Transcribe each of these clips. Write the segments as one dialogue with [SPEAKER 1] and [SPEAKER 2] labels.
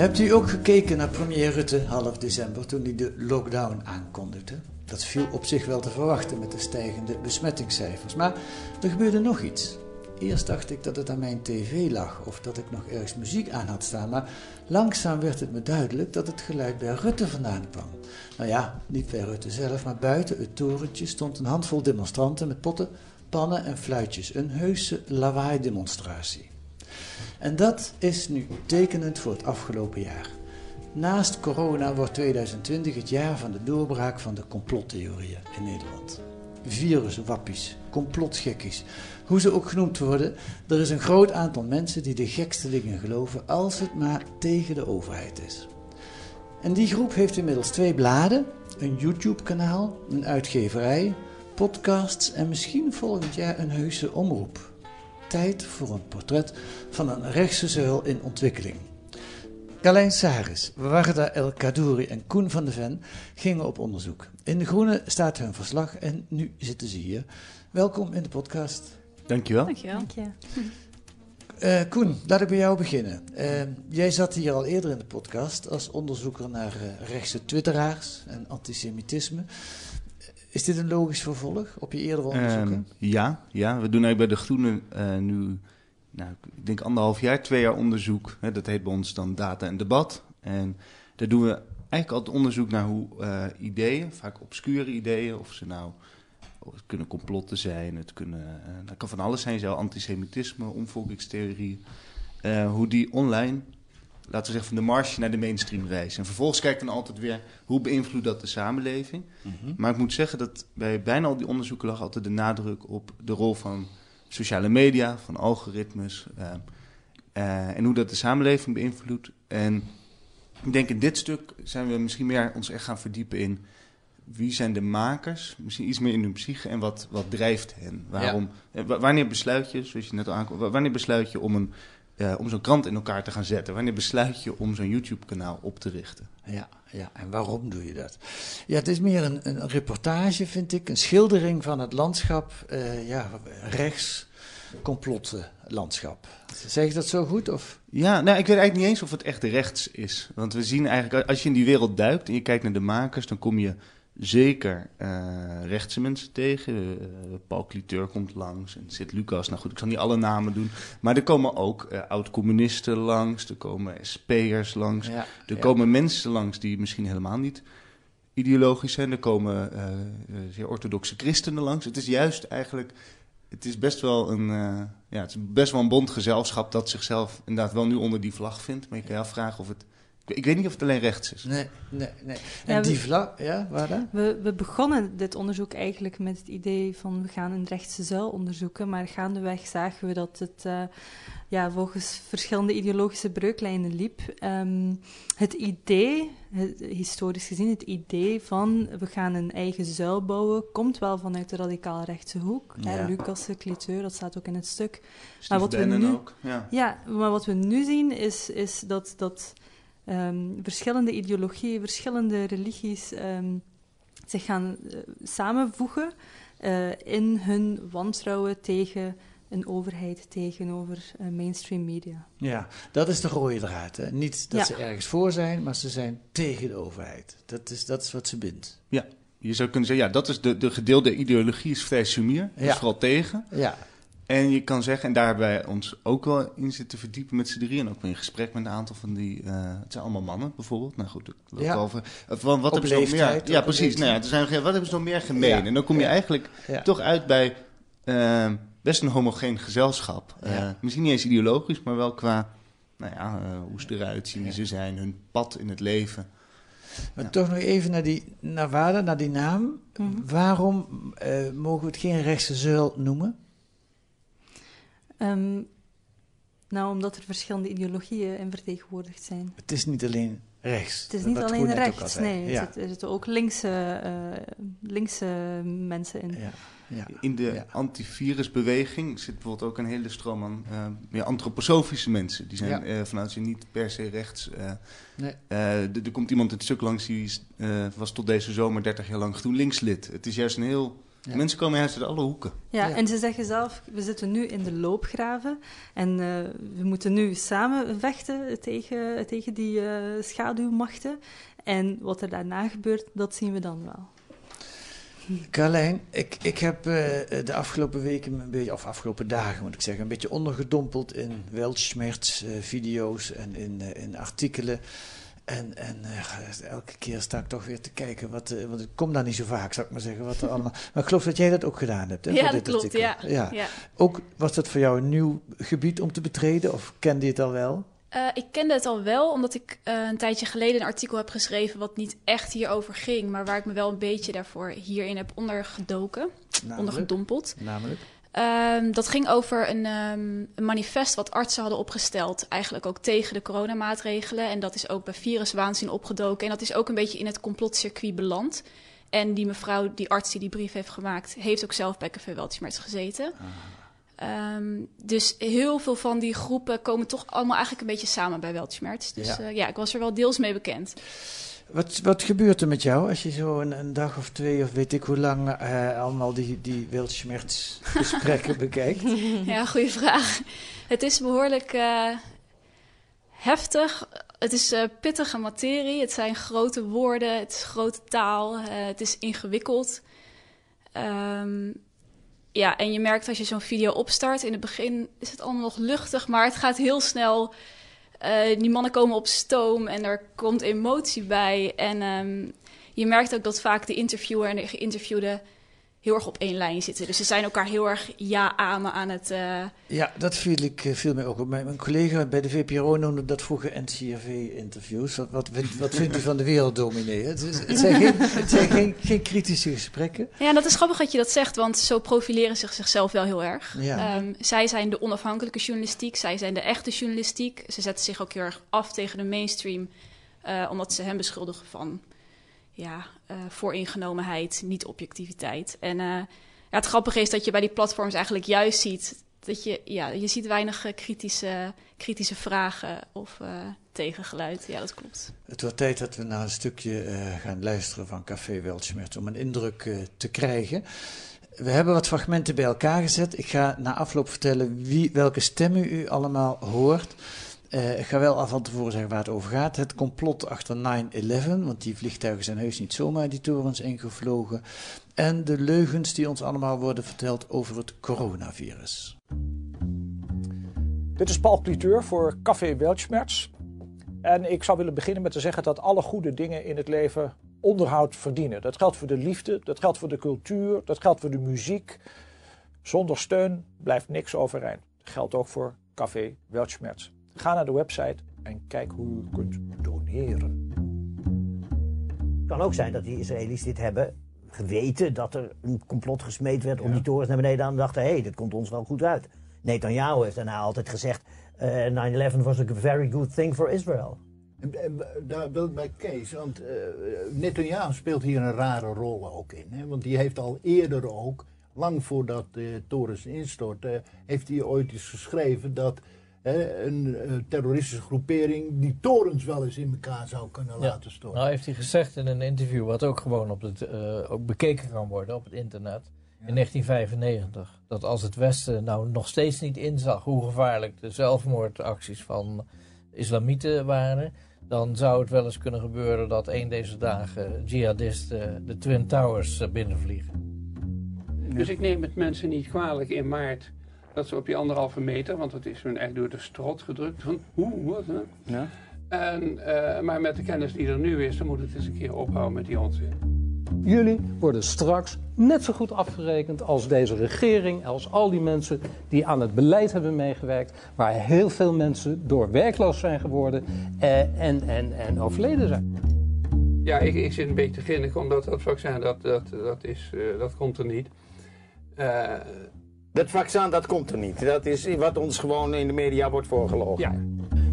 [SPEAKER 1] Hebt u ook gekeken naar premier Rutte half december toen hij de lockdown aankondigde? Dat viel op zich wel te verwachten met de stijgende besmettingscijfers. Maar er gebeurde nog iets. Eerst dacht ik dat het aan mijn tv lag of dat ik nog ergens muziek aan had staan, maar langzaam werd het me duidelijk dat het geluid bij Rutte vandaan kwam. Nou ja, niet bij Rutte zelf, maar buiten het torentje stond een handvol demonstranten met potten, pannen en fluitjes. Een heuse lawaai-demonstratie. En dat is nu tekenend voor het afgelopen jaar. Naast corona wordt 2020 het jaar van de doorbraak van de complottheorieën in Nederland. Viruswappies, complotgekkies, hoe ze ook genoemd worden, er is een groot aantal mensen die de gekste dingen geloven als het maar tegen de overheid is. En die groep heeft inmiddels twee bladen, een YouTube-kanaal, een uitgeverij, podcasts en misschien volgend jaar een heuse omroep. Tijd voor een portret van een rechtse zuil in ontwikkeling. Carlijn Saris, Warda El Kadouri en Koen van de Ven gingen op onderzoek. In De Groene staat hun verslag en nu zitten ze hier. Welkom in de podcast.
[SPEAKER 2] Dankjewel.
[SPEAKER 3] Dankjewel.
[SPEAKER 1] Eh, Koen, laat ik bij jou beginnen. Eh, jij zat hier al eerder in de podcast als onderzoeker naar eh, rechtse twitteraars en antisemitisme. Is dit een logisch vervolg op je eerdere onderzoeken?
[SPEAKER 2] Ehm, ja, ja, we doen eigenlijk bij De Groene eh, nu, nou, ik denk anderhalf jaar, twee jaar onderzoek. Hè, dat heet bij ons dan Data en Debat. En daar doen we eigenlijk altijd onderzoek naar hoe eh, ideeën, vaak obscure ideeën, of ze nou, het kunnen complotten zijn, het kunnen, eh, dat kan van alles zijn, zo antisemitisme, omvolkingstheorie, hoe die online, laten we zeggen, van de marge naar de mainstream reizen. En vervolgens kijken we dan altijd weer, hoe beïnvloedt dat de samenleving? Maar ik moet zeggen dat bij bijna al die onderzoeken lag altijd de nadruk op de rol van sociale media, van algoritmes eh, eh, en hoe dat de samenleving beïnvloedt. En ik denk in dit stuk zijn we misschien meer ons echt gaan verdiepen in wie zijn de makers, misschien iets meer in hun psyche en wat, wat drijft hen. Waarom, eh, wa- wanneer besluit je, zoals je net al aankwam, wa- wanneer besluit je om, een, eh, om zo'n krant in elkaar te gaan zetten? Wanneer besluit je om zo'n YouTube-kanaal op te richten?
[SPEAKER 1] Ja, ja, en waarom doe je dat? Ja, het is meer een, een reportage, vind ik. Een schildering van het landschap, eh, ja, rechts, complotlandschap. Zeg ik dat zo goed? Of?
[SPEAKER 2] Ja, nou, ik weet eigenlijk niet eens of het echt rechts is. Want we zien eigenlijk, als je in die wereld duikt en je kijkt naar de makers, dan kom je zeker eh, rechtse mensen tegen. Eh, Paul Cliteur komt langs en Sid Lucas. Nou goed, ik zal niet alle namen doen. Maar er komen ook eh, oud-communisten langs, er komen SP'ers langs.
[SPEAKER 1] Ja,
[SPEAKER 2] Er
[SPEAKER 1] ja.
[SPEAKER 2] komen mensen langs die misschien helemaal niet ideologisch zijn. Er komen zeer orthodoxe christenen langs. Het is juist eigenlijk, het is best wel een, ja, het is best wel een bond gezelschap dat zichzelf inderdaad wel nu onder die vlag vindt. Maar je kan je afvragen of het, ik, weet niet of het alleen rechts is.
[SPEAKER 1] Nee, nee, nee. En
[SPEAKER 4] Ja, we-
[SPEAKER 1] die vlag, ja, waar dan?
[SPEAKER 4] We, we begonnen dit onderzoek eigenlijk met het idee van we gaan een rechtse zuil onderzoeken, maar gaandeweg zagen we dat het eh, ja, volgens verschillende ideologische breuklijnen liep. Ehm, het idee, het- historisch gezien, het idee van we gaan een eigen zuil bouwen, komt wel vanuit de radicaal rechtse hoek.
[SPEAKER 1] Ja.
[SPEAKER 4] Ja. Lucas, Cliteur, dat staat ook in het stuk.
[SPEAKER 2] Steve
[SPEAKER 4] wat we nu-
[SPEAKER 2] ook. Ja.
[SPEAKER 4] Ja, maar wat we nu zien is, is dat, dat ehm, verschillende ideologieën, verschillende religies ehm, zich gaan eh, samenvoegen eh, in hun wantrouwen tegen een overheid, tegenover eh, mainstream media.
[SPEAKER 1] Ja, dat is de rode draad. Hè? Niet dat
[SPEAKER 4] Ja.
[SPEAKER 1] ze ergens voor zijn, maar ze zijn tegen de overheid. Dat is, dat is wat ze bindt.
[SPEAKER 2] Je zou kunnen zeggen, ja, dat is de, de gedeelde ideologie is vrij sumier. Dat
[SPEAKER 1] Ja.
[SPEAKER 2] is vooral tegen.
[SPEAKER 1] Ja,
[SPEAKER 2] En je kan zeggen, en daar hebben wij ons ook wel in zitten verdiepen met z'n drieën. En ook weer in gesprek met een aantal van die. eh, het zijn allemaal mannen bijvoorbeeld. Nou goed, ik wil
[SPEAKER 1] Ja.
[SPEAKER 2] over. of Wat,
[SPEAKER 1] Op
[SPEAKER 2] hebben ze nog meer? Ja, precies. Nou ja, er zijn, wat hebben ze nog meer gemeen?
[SPEAKER 1] Ja.
[SPEAKER 2] En dan kom je
[SPEAKER 1] Ja.
[SPEAKER 2] eigenlijk
[SPEAKER 1] Ja.
[SPEAKER 2] toch uit bij eh, best een homogeen gezelschap. Eh, misschien niet eens ideologisch, maar wel qua. Nou ja, eh, hoe ze eruit zien, wie ze zijn, hun pad in het leven.
[SPEAKER 1] Maar
[SPEAKER 2] Ja.
[SPEAKER 1] toch nog even naar die naar Wada, naar die naam.
[SPEAKER 4] Mhm.
[SPEAKER 1] Waarom eh, mogen we het geen rechtse zuil noemen?
[SPEAKER 4] Ehm, nou, omdat er verschillende ideologieën in vertegenwoordigd zijn.
[SPEAKER 1] Het is niet alleen rechts.
[SPEAKER 4] Het is niet alleen rechts, nee. Er, er zitten ook linkse, eh, linkse mensen in.
[SPEAKER 1] Ja. Ja.
[SPEAKER 2] In de
[SPEAKER 1] Ja.
[SPEAKER 2] antivirusbeweging zit bijvoorbeeld ook een hele stroom aan eh, meer antroposofische mensen. Die zijn
[SPEAKER 1] Ja.
[SPEAKER 2] eh, vanuit ze niet per se rechts. eh,
[SPEAKER 1] Nee.
[SPEAKER 2] eh, er komt iemand het stuk langs die eh, was tot deze zomer 30 jaar lang GroenLinks lid. Het is juist een heel...
[SPEAKER 1] Ja.
[SPEAKER 2] Mensen komen juist uit alle hoeken.
[SPEAKER 4] Ja,
[SPEAKER 1] Ja.
[SPEAKER 4] en ze zeggen zelf, we zitten nu in de loopgraven en eh, we moeten nu samen vechten tegen, tegen die eh, schaduwmachten. En wat er daarna gebeurt, dat zien we dan wel.
[SPEAKER 1] Carlijn, ik, ik heb eh, de afgelopen weken, een beetje, of afgelopen dagen moet ik zeggen, een beetje ondergedompeld in weltschmerz eh, video's en in, eh, in artikelen. En, en eh, elke keer sta ik toch weer te kijken, wat, eh, want ik kom daar niet zo vaak, zou ik maar zeggen, wat er allemaal... Maar ik geloof dat jij dat ook gedaan hebt, hè?
[SPEAKER 5] Ja, dat
[SPEAKER 1] dit
[SPEAKER 5] klopt, ja.
[SPEAKER 1] ja.
[SPEAKER 5] Ja.
[SPEAKER 1] Ook, was dat voor jou een nieuw gebied om te betreden, of kende je het al wel?
[SPEAKER 5] Eh, ik kende het al wel, omdat ik een tijdje geleden een artikel heb geschreven wat niet echt hierover ging, maar waar ik me wel een beetje daarvoor hierin heb ondergedoken,
[SPEAKER 1] Namelijk?
[SPEAKER 5] ondergedompeld.
[SPEAKER 1] Namelijk?
[SPEAKER 5] Ehm, dat ging over een, ehm, een manifest wat artsen hadden opgesteld, eigenlijk ook tegen de coronamaatregelen. En dat is ook bij viruswaanzin opgedoken. En dat is ook een beetje in het complotcircuit beland. En die mevrouw, die arts die die brief heeft gemaakt, heeft ook zelf bij Café Weltschmerz gezeten. Ehm, dus heel veel van die groepen komen toch allemaal eigenlijk een beetje samen bij Weltschmerz. Dus
[SPEAKER 1] Ja.
[SPEAKER 5] ja. ja, ik was er wel deels mee bekend.
[SPEAKER 1] Wat, wat gebeurt er met jou als je zo een, een dag of twee of weet ik hoe lang eh, allemaal die, die weltschmerz-gesprekken bekijkt?
[SPEAKER 5] Ja, goede vraag. Het is behoorlijk eh, heftig. Het is eh, pittige materie. Het zijn grote woorden. Het is grote taal. het is ingewikkeld. Ehm, ja, en je merkt als je zo'n video opstart. In het begin is het allemaal nog luchtig, maar het gaat heel snel. Eh, die mannen komen op stoom en er komt emotie bij. En ehm, je merkt ook dat vaak de interviewer en de geïnterviewde heel erg op één lijn zitten. Dus ze zijn elkaar heel erg ja-amen aan het... eh,
[SPEAKER 1] Ja, dat viel, ik, eh, viel mij ook op. Mijn, mijn collega bij de VPRO noemde dat vroeger NCRV-interviews. Wat, wat, vindt- wat vindt u van de werelddominee? Het, zijn, geen, het zijn geen, geen kritische gesprekken.
[SPEAKER 5] Ja, dat is grappig dat je dat zegt, want zo profileren ze zichzelf wel heel erg.
[SPEAKER 1] Ja.
[SPEAKER 5] Ehm, zij zijn de onafhankelijke journalistiek, zij zijn de echte journalistiek. Ze zetten zich ook heel erg af tegen de mainstream, eh, omdat ze hem beschuldigen van ja, eh, vooringenomenheid, niet objectiviteit. En eh, ja, het grappige is dat je bij die platforms eigenlijk juist ziet dat je, ja, je ziet weinig eh, kritische, kritische vragen of tegengeluid. Ja, dat klopt.
[SPEAKER 1] Het wordt tijd dat we naar een stukje gaan luisteren van Café Weltschmerz om een indruk te krijgen. We hebben wat fragmenten bij elkaar gezet. Ik ga na afloop vertellen wie, welke stemmen u allemaal hoort. Eh, ik ga wel al van tevoren zeggen waar het over gaat. Het complot achter 9-11, want die vliegtuigen zijn heus niet zomaar die torens ingevlogen. En de leugens die ons allemaal worden verteld over het coronavirus.
[SPEAKER 6] Dit is Paul Cliteur voor Café Weltschmerz. En ik zou willen beginnen met te zeggen dat alle goede dingen in het leven onderhoud verdienen. Dat geldt voor de liefde, dat geldt voor de cultuur, dat geldt voor de muziek. Zonder steun blijft niks overeind. Dat geldt ook voor Café Weltschmerz. Ga naar de website en kijk hoe u kunt doneren.
[SPEAKER 7] Het kan ook zijn dat die Israëli's dit hebben geweten dat er een complot gesmeed werd om die torens naar beneden aan en dachten, hé, hey, dit komt ons wel goed uit. Netanyahu heeft daarna altijd gezegd, eh 9-11 was a very good thing for Israel.
[SPEAKER 8] En, en, daar wil ik bij Kees, want eh Netanyahu speelt hier een rare rol ook in. Hè? Want die heeft al eerder ook, lang voordat de torens instortten, heeft hij ooit eens geschreven dat hè, een eh, terroristische groepering die torens wel eens in elkaar zou kunnen
[SPEAKER 9] Ja.
[SPEAKER 8] laten storten.
[SPEAKER 9] Nou heeft hij gezegd in een interview, wat ook gewoon op het, eh, ook bekeken kan worden op het internet, in 1995, dat als het Westen nou nog steeds niet inzag hoe gevaarlijk de zelfmoordacties van islamieten waren, dan zou het wel eens kunnen gebeuren dat een deze dagen jihadisten de Twin Towers eh, binnenvliegen.
[SPEAKER 10] Dus ik neem het mensen niet kwalijk in maart Dat ze op die anderhalve meter, want dat is hun echt door de strot gedrukt. Van, hoe, wat, hè?
[SPEAKER 11] Ja.
[SPEAKER 10] En, eh, maar met de kennis die er nu is, dan moet het eens een keer ophouden met die onzin.
[SPEAKER 6] Jullie worden straks net zo goed afgerekend als deze regering, als al die mensen die aan het beleid hebben meegewerkt, waar heel veel mensen door werkloos zijn geworden eh, en, en, en overleden zijn.
[SPEAKER 10] Ja, ik, ik zit een beetje te grinniken, omdat dat vaccin, dat, dat, dat, is, eh, dat komt er niet. Eh,
[SPEAKER 12] Dat vaccin, dat komt er niet. Dat is wat ons gewoon in de media wordt voorgelogen.
[SPEAKER 6] Ja.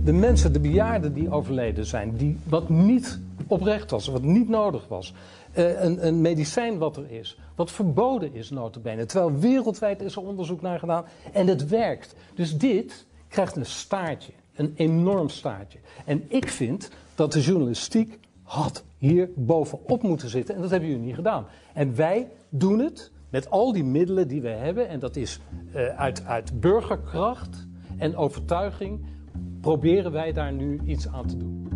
[SPEAKER 6] De mensen, de bejaarden die overleden zijn, die, wat niet oprecht was, wat niet nodig was. Eh, een, een medicijn wat er is, wat verboden is notabene. Terwijl wereldwijd is er onderzoek naar gedaan en het werkt. Dus dit krijgt een staartje, een enorm staartje. En ik vind dat de journalistiek had hier bovenop moeten zitten en dat hebben jullie niet gedaan. En wij doen het met al die middelen die we hebben en dat is eh, uit, uit burgerkracht en overtuiging proberen wij daar nu iets aan te doen.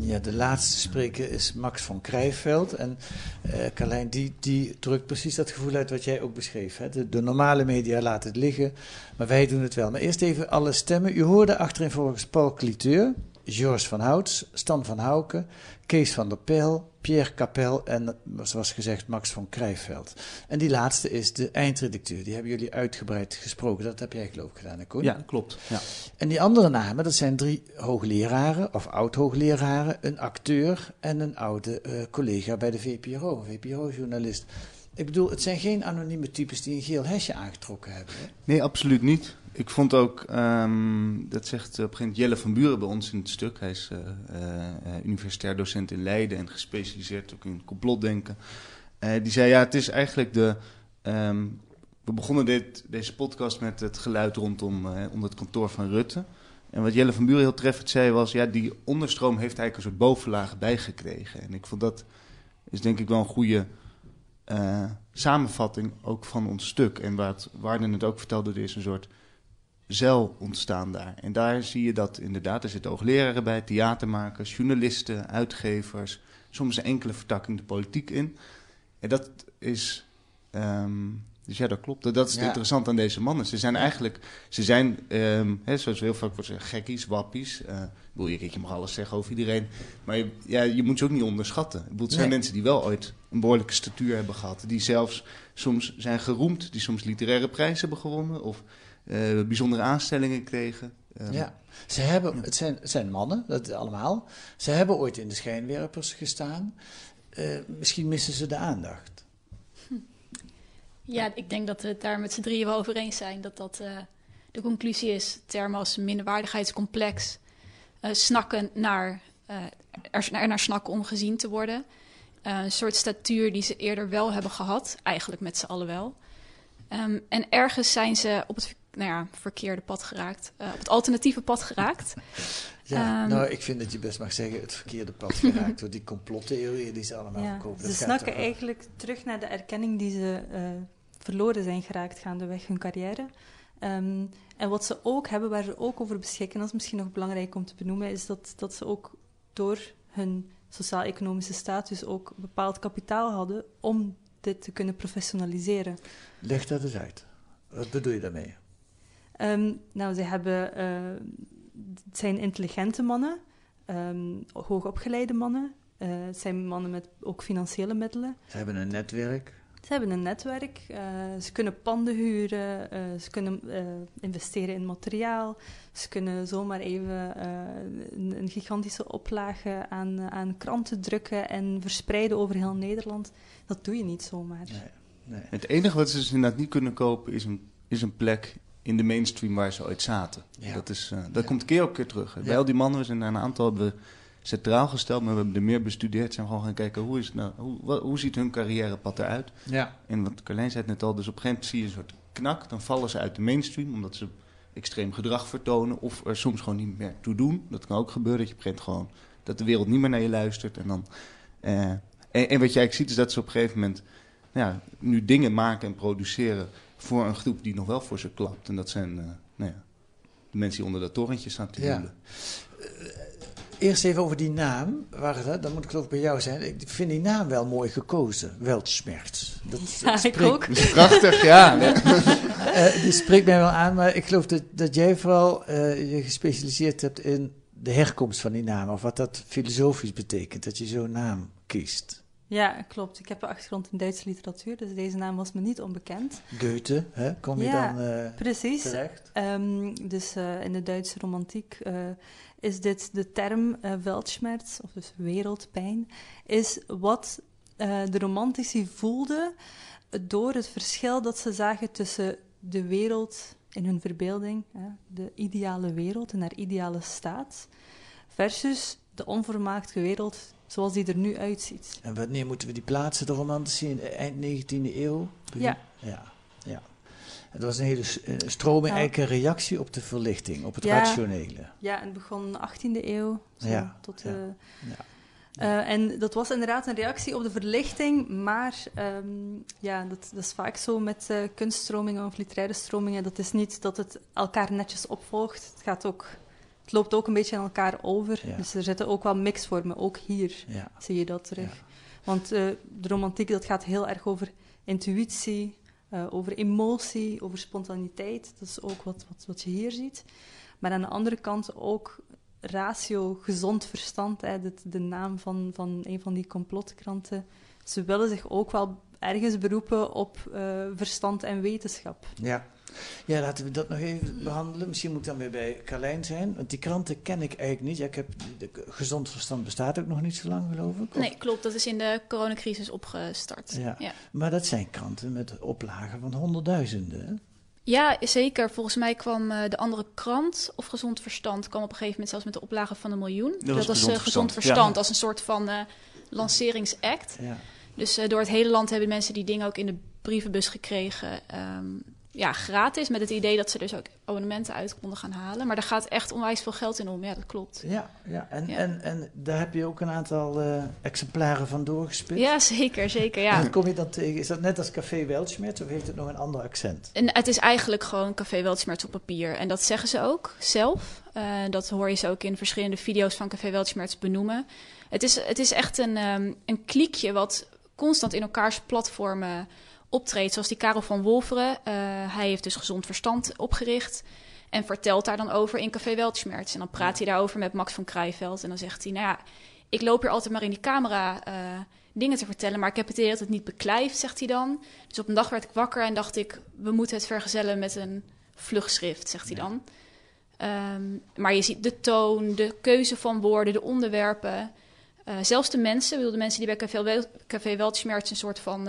[SPEAKER 1] Ja, de laatste spreker is Max van Krijveld. En eh Carlijn, die, die drukt precies dat gevoel uit wat jij ook beschreef. Hè? De, de normale media laten het liggen, maar wij doen het wel. Maar eerst even alle stemmen. U hoorde achterin volgens Paul Cliteur, Georges van Houts, Stan van Houken, Kees van der Pijl, Pierre Capel en, zoals gezegd, Max van Krijveld. En die laatste is de eindredacteur. Die hebben jullie uitgebreid gesproken. Dat heb jij geloof ik gedaan, hè, Koen?
[SPEAKER 11] Ja, klopt. Ja.
[SPEAKER 1] En die andere namen, dat zijn drie hoogleraren of oud-hoogleraren, een acteur en een oude eh, collega bij de VPRO, VPRO-journalist. Ik bedoel, het zijn geen anonieme types die een geel hesje aangetrokken hebben. Hè?
[SPEAKER 2] Nee, absoluut niet. Ik vond ook, ehm, dat zegt op een gegeven moment Jelle van Buren bij ons in het stuk. Hij is eh, eh, eh, universitair docent in Leiden en gespecialiseerd ook in complotdenken. Eh, die zei, ja, het is eigenlijk de... ehm, we begonnen dit, deze podcast met het geluid rondom onder het kantoor van Rutte. En wat Jelle van Buren heel treffend zei was, ja, die onderstroom heeft eigenlijk een soort bovenlaag bijgekregen. En ik vond dat is denk ik wel een goede samenvatting ook van ons stuk. En wat Warden het ook vertelde, er is een soort zeil ontstaan daar. En daar zie je dat inderdaad, er zitten hoogleraren bij, theatermakers, journalisten, uitgevers, soms een enkele vertakking de politiek in. En dat is, ehm, dus ja, dat klopt. Dat, dat is het
[SPEAKER 1] Ja.
[SPEAKER 2] interessant aan deze mannen. Ze zijn eigenlijk, ze zijn, ehm, hè, zoals heel vaak wordt zeggen, gekkies, wappies. Eh, ik bedoel, je, je mag alles zeggen over iedereen. Maar je, ja, je moet ze ook niet onderschatten. Ik bedoel, het zijn
[SPEAKER 1] Nee.
[SPEAKER 2] mensen die wel ooit een behoorlijke statuur hebben gehad. Die zelfs soms zijn geroemd, die soms literaire prijzen hebben gewonnen. Of eh, bijzondere aanstellingen kregen. Ehm,
[SPEAKER 1] Ja, ze hebben, het, zijn, het zijn mannen, dat allemaal. Ze hebben ooit in de schijnwerpers gestaan. Eh, misschien missen ze de aandacht.
[SPEAKER 5] Ja, ik denk dat we het daar met z'n drieën wel over eens zijn. Dat dat eh, de conclusie is. Termen als minderwaardigheidscomplex. eh, snakken naar, eh, er, er naar snakken om gezien te worden. Eh, een soort statuur die ze eerder wel hebben gehad. Eigenlijk met z'n allen wel. Ehm, en ergens zijn ze op het nou ja, verkeerde pad geraakt. eh, op het alternatieve pad geraakt.
[SPEAKER 1] Ja,
[SPEAKER 5] Ehm,
[SPEAKER 1] nou, ik vind dat je best mag zeggen het verkeerde pad geraakt door die complottheorieën die ze allemaal
[SPEAKER 4] Ja,
[SPEAKER 1] verkopen.
[SPEAKER 4] ze snakken eigenlijk terug naar de erkenning die ze eh, verloren zijn geraakt gaandeweg hun carrière. Ehm, en wat ze ook hebben, waar ze ook over beschikken, dat is misschien nog belangrijk om te benoemen, is dat, dat ze ook door hun sociaal-economische status ook bepaald kapitaal hadden om dit te kunnen professionaliseren.
[SPEAKER 1] Leg dat eens uit. Wat bedoel je daarmee?
[SPEAKER 4] Ehm, nou, ze hebben, eh, het zijn intelligente mannen, ehm, hoogopgeleide mannen. Eh, het zijn mannen met ook financiële middelen.
[SPEAKER 1] Ze hebben een netwerk.
[SPEAKER 4] Ze hebben een netwerk, eh, ze kunnen panden huren, eh, ze kunnen eh, investeren in materiaal, ze kunnen zomaar even eh, een, een gigantische oplage aan, aan kranten drukken en verspreiden over heel Nederland. Dat doe je niet zomaar.
[SPEAKER 1] Nee.
[SPEAKER 2] Het enige wat ze dus inderdaad niet kunnen kopen is een, is een plek in de mainstream waar ze ooit zaten.
[SPEAKER 1] Ja.
[SPEAKER 2] Dat, is, eh, dat komt keer op keer terug. Bij al die mannen, we zijn een aantal hebben we centraal gesteld, maar we hebben er meer bestudeerd. Zijn gewoon gaan kijken, hoe, is het nou, hoe, wat- hoe ziet hun carrièrepad eruit?
[SPEAKER 1] Ja.
[SPEAKER 2] En wat Carlijn zei het net al, dus op een gegeven moment zie je een soort knak. Dan vallen ze uit de mainstream, omdat ze extreem gedrag vertonen. Of er soms gewoon niet meer toe doen. Dat kan ook gebeuren, dat je gewoon... dat de wereld niet meer naar je luistert. En, dan, eh, en, en wat je eigenlijk ziet, is dat ze op een gegeven moment... Ja, nu dingen maken en produceren voor een groep die nog wel voor ze klapt. En dat zijn eh, nou ja, de mensen die onder dat torentje staan te
[SPEAKER 1] Ja.
[SPEAKER 2] joelen.
[SPEAKER 1] eerst even over die naam. Waar, dan moet ik geloof ik bij jou zijn. Ik vind die naam wel mooi gekozen. Weltschmerz. Dat,
[SPEAKER 4] Ja,
[SPEAKER 1] dat
[SPEAKER 4] ik ook.
[SPEAKER 2] Dat is prachtig, ja.
[SPEAKER 1] Eh, die spreekt mij wel aan, maar ik geloof dat, dat jij vooral eh, je gespecialiseerd hebt in de herkomst van die naam. Of wat dat filosofisch betekent, dat je zo'n naam kiest.
[SPEAKER 4] Ja, klopt. Ik heb een achtergrond in Duitse literatuur, dus deze naam was me niet onbekend.
[SPEAKER 1] Goethe, hè? kom je
[SPEAKER 4] ja,
[SPEAKER 1] dan eh,
[SPEAKER 4] precies.
[SPEAKER 1] terecht?
[SPEAKER 4] Ehm, dus eh, in de Duitse romantiek eh, is dit de term Weltschmerz, of dus wereldpijn, is wat de romantici voelden door het verschil dat ze zagen tussen de wereld in hun verbeelding, de ideale wereld in haar ideale staat, versus de onvermaakte wereld zoals die er nu uitziet.
[SPEAKER 1] En wanneer moeten we die plaatsen, de romantici, in eind 19e eeuw?
[SPEAKER 4] Ja.
[SPEAKER 1] ja. ja. Het was een hele eh, stroming,
[SPEAKER 4] Ja.
[SPEAKER 1] eigenlijk een reactie op de verlichting, op het
[SPEAKER 4] Ja.
[SPEAKER 1] rationele.
[SPEAKER 4] Ja, en het begon 18e eeuw. Zo,
[SPEAKER 1] Ja,
[SPEAKER 4] Tot,
[SPEAKER 1] ja,
[SPEAKER 4] eh,
[SPEAKER 1] ja.
[SPEAKER 4] eh, en dat was inderdaad een reactie op de verlichting, maar ehm, ja, dat, dat is vaak zo met kunststromingen of literaire stromingen. Dat is niet dat het elkaar netjes opvolgt. Het, gaat ook, het loopt ook een beetje in elkaar over.
[SPEAKER 1] Ja.
[SPEAKER 4] Dus er zitten ook wel mixvormen, ook hier
[SPEAKER 1] Ja.
[SPEAKER 4] zie je dat terug. Want eh, de romantiek dat gaat heel erg over intuïtie, eh, over emotie, over spontaniteit. Dat is ook wat, wat, wat je hier ziet. Maar aan de andere kant ook ratio, gezond verstand. Hè, de, de naam van, van een van die complotkranten. Ze willen zich ook wel ergens beroepen op eh, verstand en wetenschap.
[SPEAKER 1] Ja. Ja, laten we dat nog even behandelen. Misschien moet ik dan weer bij Carlijn zijn, want die kranten ken ik eigenlijk niet. Ja, ik heb, de, gezond verstand bestaat ook nog niet zo lang, geloof ik. of-
[SPEAKER 5] Nee, klopt. Dat is in de coronacrisis opgestart.
[SPEAKER 1] Ja.
[SPEAKER 5] ja.
[SPEAKER 1] Maar dat zijn kranten met oplagen van honderdduizenden. hè?
[SPEAKER 5] Ja, zeker. Volgens mij kwam eh, de andere krant, of Gezond Verstand, kwam op een gegeven moment zelfs met de oplage van een miljoen.
[SPEAKER 2] Dat was
[SPEAKER 5] was
[SPEAKER 2] Gezond
[SPEAKER 5] eh, Gezond
[SPEAKER 2] Verstand,
[SPEAKER 5] Verstand,
[SPEAKER 2] ja.
[SPEAKER 5] als een soort van eh, lanceringsact.
[SPEAKER 1] Ja.
[SPEAKER 5] Dus eh, door het hele land hebben mensen die dingen ook in de brievenbus gekregen. ehm, ja, gratis. Met het idee dat ze dus ook abonnementen uit konden gaan halen. Maar daar gaat echt onwijs veel geld in om. Ja, dat klopt.
[SPEAKER 1] Ja, ja. En,
[SPEAKER 5] Ja.
[SPEAKER 1] En, en daar heb je ook een aantal eh, exemplaren van doorgespit.
[SPEAKER 5] Ja, zeker, zeker. Ja.
[SPEAKER 1] kom je dan tegen? Is dat net als Café Weltschmerz of heeft het nog een ander accent?
[SPEAKER 5] En het is eigenlijk gewoon Café Weltschmerz op papier. En dat zeggen ze ook zelf. Eh, dat hoor je ze ook in verschillende video's van Café Weltschmerz benoemen. Het is, het is echt een, ehm, een kliekje wat constant in elkaars platformen optreedt. Zoals die Karel van Wolferen. Eh, hij heeft dus Gezond Verstand opgericht. En vertelt daar dan over in Café Weltschmerz. En dan praat hij daarover met Max van Krijveld. En dan zegt hij, nou ja, ik loop hier altijd maar in die camera eh, dingen te vertellen. Maar ik heb het idee dat het niet beklijft, zegt hij dan. Dus op een dag werd ik wakker en dacht ik, we moeten het vergezellen met een vlugschrift, zegt hij dan. Ehm, maar je ziet de toon, de keuze van woorden, de onderwerpen. Eh, zelfs de mensen, bedoel, de mensen die bij Café, Wel Café Weltschmerz een soort van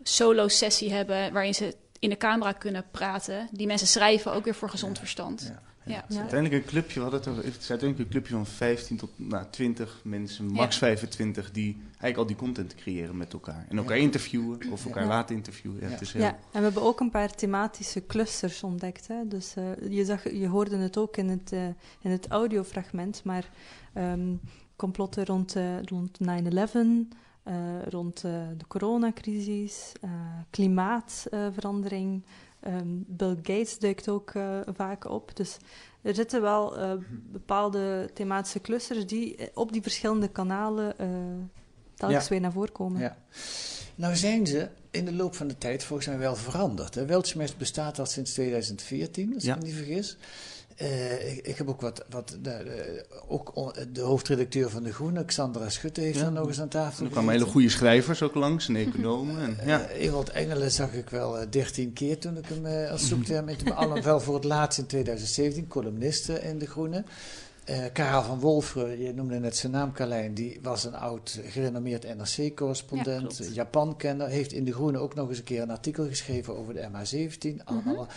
[SPEAKER 5] eh, solo-sessie hebben... waarin ze in de camera kunnen praten. Die mensen schrijven ook weer voor gezond verstand. Ja.
[SPEAKER 2] Het is uiteindelijk een clubje, we hadden het het is uiteindelijk een clubje van 15 tot nou, 20 mensen, max
[SPEAKER 5] Ja.
[SPEAKER 2] 25, die eigenlijk al die content creëren met elkaar. En elkaar
[SPEAKER 1] Ja.
[SPEAKER 2] interviewen of elkaar
[SPEAKER 4] Ja.
[SPEAKER 2] laten interviewen. Ja, het is heel...
[SPEAKER 4] Ja, en we hebben ook een paar thematische clusters ontdekt. Hè? Dus eh, je, zag, je hoorde het ook in het, eh, in het audiofragment, maar ehm, complotten rond, eh, rond 9-11, eh, rond eh, de coronacrisis, eh, klimaatverandering. ehm, Bill Gates duikt ook eh, vaak op. Dus er zitten wel eh, bepaalde thematische clusters die op die verschillende kanalen eh, telkens
[SPEAKER 1] Ja.
[SPEAKER 4] weer naar voren komen.
[SPEAKER 1] Ja. Nou zijn ze in de loop van de tijd volgens mij wel veranderd. Weltschmerz bestaat al sinds 2014, als
[SPEAKER 2] Ja.
[SPEAKER 1] ik me niet vergis. Eh, ik, ik heb ook wat, wat de, ook de hoofdredacteur van De Groene, Xandra Schutte, heeft
[SPEAKER 2] Ja.
[SPEAKER 1] nog eens aan tafel
[SPEAKER 2] En er kwamen hele goede schrijvers ook langs en economen. En, ja.
[SPEAKER 1] Eh, Ewald Engelen zag ik wel eh, dertien keer toen ik hem als zoekterm te Allen wel voor het laatst in 2017, columniste in De Groene. Karel van Wolferen, je noemde net zijn naam Carlijn, die was een oud gerenommeerd
[SPEAKER 5] Ja,
[SPEAKER 1] NRC-correspondent,
[SPEAKER 5] klopt.
[SPEAKER 1] Japan-kenner, heeft in De Groene ook nog eens een keer een artikel geschreven over de MH17. allemaal.